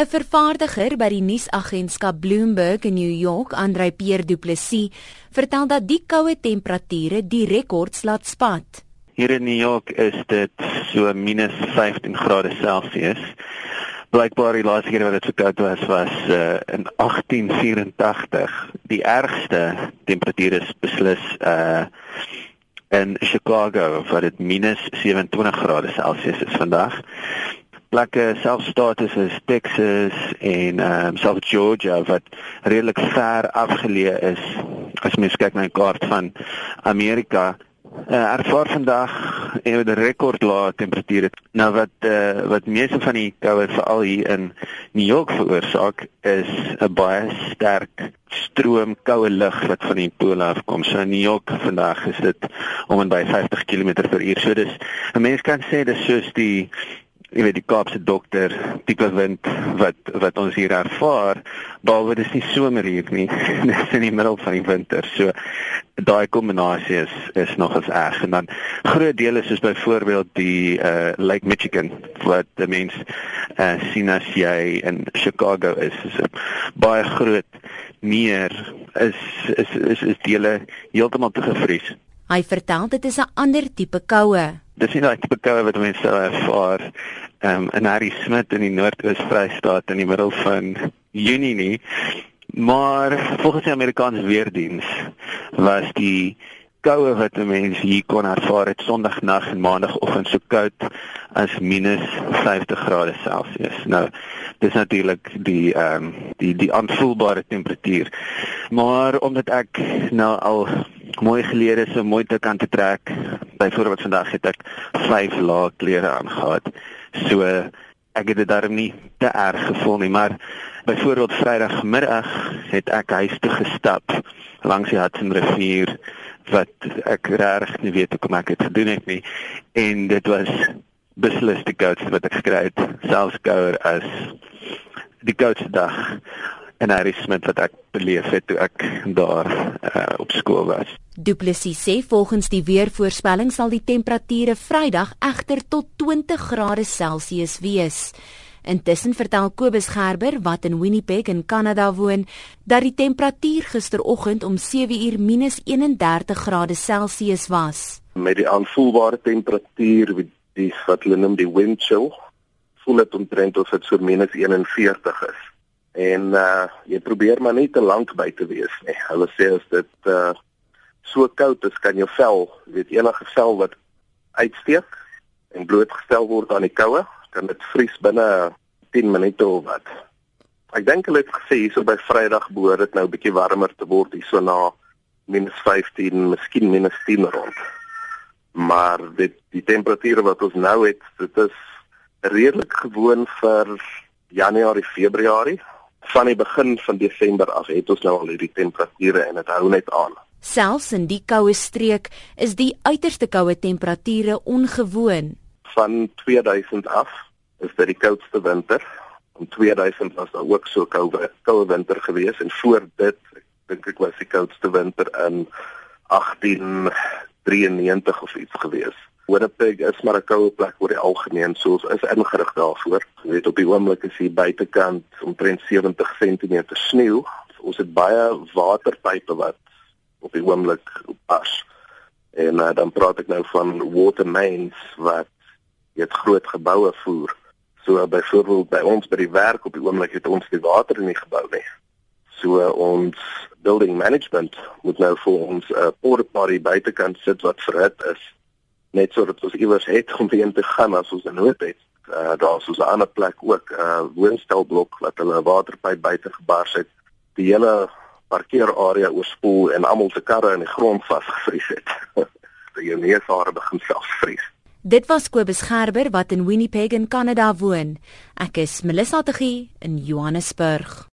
'n Vervaardiger by die nuusagentskap Bloomberg in New York, Andrei Pierre Du Plessis, vertel dat die koue temperature die rekords laat spat. Hier in New York is dit so -15 grade Celsius. Blykbaar die laaste keer wat dit so koud was was uh, in 1884. Die ergste temperature is beslis uh in Chicago waar dit -27 grade Celsius is vandag plekke selfs state soos Texas en ehm um, selfs Georgia wat redelik ver afgeleë is. As mens kyk na 'n kaart van Amerika uh, ervaar vandag 'n rekordlae temperature. Nou wat uh, wat meeste van die koue veral hier in New York veroorsaak is 'n baie sterk stroom koue lug wat van die pole afkom. So in New York vandag is dit om en by 50 km/h so dis 'n mens kan sê dis soos die jy weet die Kaapse dokter tipe wind wat wat ons hier ervaar behalwe dis nie somer hier nie. Dis in die middel van die winter so daai kombinasie is is nog as erg. En dan groot dele soos byvoorbeeld die uh Lake Michigan wat die mens uh sien as jy in Chicago is. Is baie groot meer is is is is dele heeltemal te gevries Hy vertel dit is 'n ander tipe koue dis nie daai tipe koue wat mense sou ervaar um, in Harry Smit in die Noord-Oos-Vrystaat in die middel van Junie nie. Maar volgens die Amerikaanse weerdiens was die koue wat mense hier kon ervaar het Sondagnag en Maandagoggend so koud as -50 grade Celsius. Nou dis natuurlik die ehm um, die die aanvoelbare temperatuur. Maar omdat ek nou al mooi gelede so mooi te kan te trek. Byvoorbeeld vandag het ek 5 lae klere aangetree. So ek het dit darm nie te erg gevoel nie, maar byvoorbeeld Vrydagmiddag het ek huis toe gestap langs die Hudson rivier wat ek regtig nie weet hoe kom ek dit gedoen het nie en dit was beslis die koudste wat ek gekry het, selfs kouer as die koudste dag en Harry Smit wat ek beleef het toe ek daar uh, op skool was. Du Plessis sê volgens die weervoorspelling sal die temperature Vrydag egter tot 20 grade Celsius wees. Intussen vertel Kobus Gerber wat in Winnipeg in Kanada woon dat die temperatuur gisteroggend om 7uur minus 31 grade Celsius was. Met die aanvoelbare temperatuur die wat hulle noem die wind chill, voel dit omtrent of dit so minus 41 is en uh jy probeer maar net te lank by te wees nie. Hulle sê as dit uh so koud is, kan jou vel, weet enige vel wat uitsteek en blootgestel word aan die koue, kan dit vries binne 10 minute of wat. Ek dink hulle het gesê hierso by Vrydag behoort dit nou bietjie warmer te word hierso na -15, miskien -10 rond. Maar dit die temperature wat ons nou het, dit is redelik gewoon vir Januarie, Februarie van die begin van Desember af het ons nou al hierdie temperature en dit hou net aan. Selfs in die koue streek is die uiterste koue temperature ongewoon. Van 2000 af is dit die koudste winter. In 2000 was daar ook so koue koue winter gewees en voor dit dink ek was die koudste winter in 1893 of iets gewees. Winnipeg is maar 'n koue plek oor die algemeen, so ons is ingerig daarvoor. Jy weet op die oomblik is hier buitekant omtrent 70 cm sneeu. Ons het baie waterpype wat op die oomblik pas. En uh, dan praat ek nou van water mains wat dit groot geboue voer. So uh, byvoorbeeld by ons by die werk op die oomblik het ons die water in die gebou nie. So uh, ons building management moet nou vir ons 'n uh, porta potty buitekant sit wat verhit is net sodat ons iewers het om heen te gaan as ons 'n nood het. Uh, daar is ons 'n ander plek ook 'n uh, woonstelblok wat hulle 'n waterpyp buite gebars het. Die hele parkeerarea oorspoel en almal se karre in die grond vasgevries het. Die neusare begin selfs vries. Dit was Kobus Gerber wat in Winnipeg in Kanada woon. Ek is Melissa Tuggie in Johannesburg.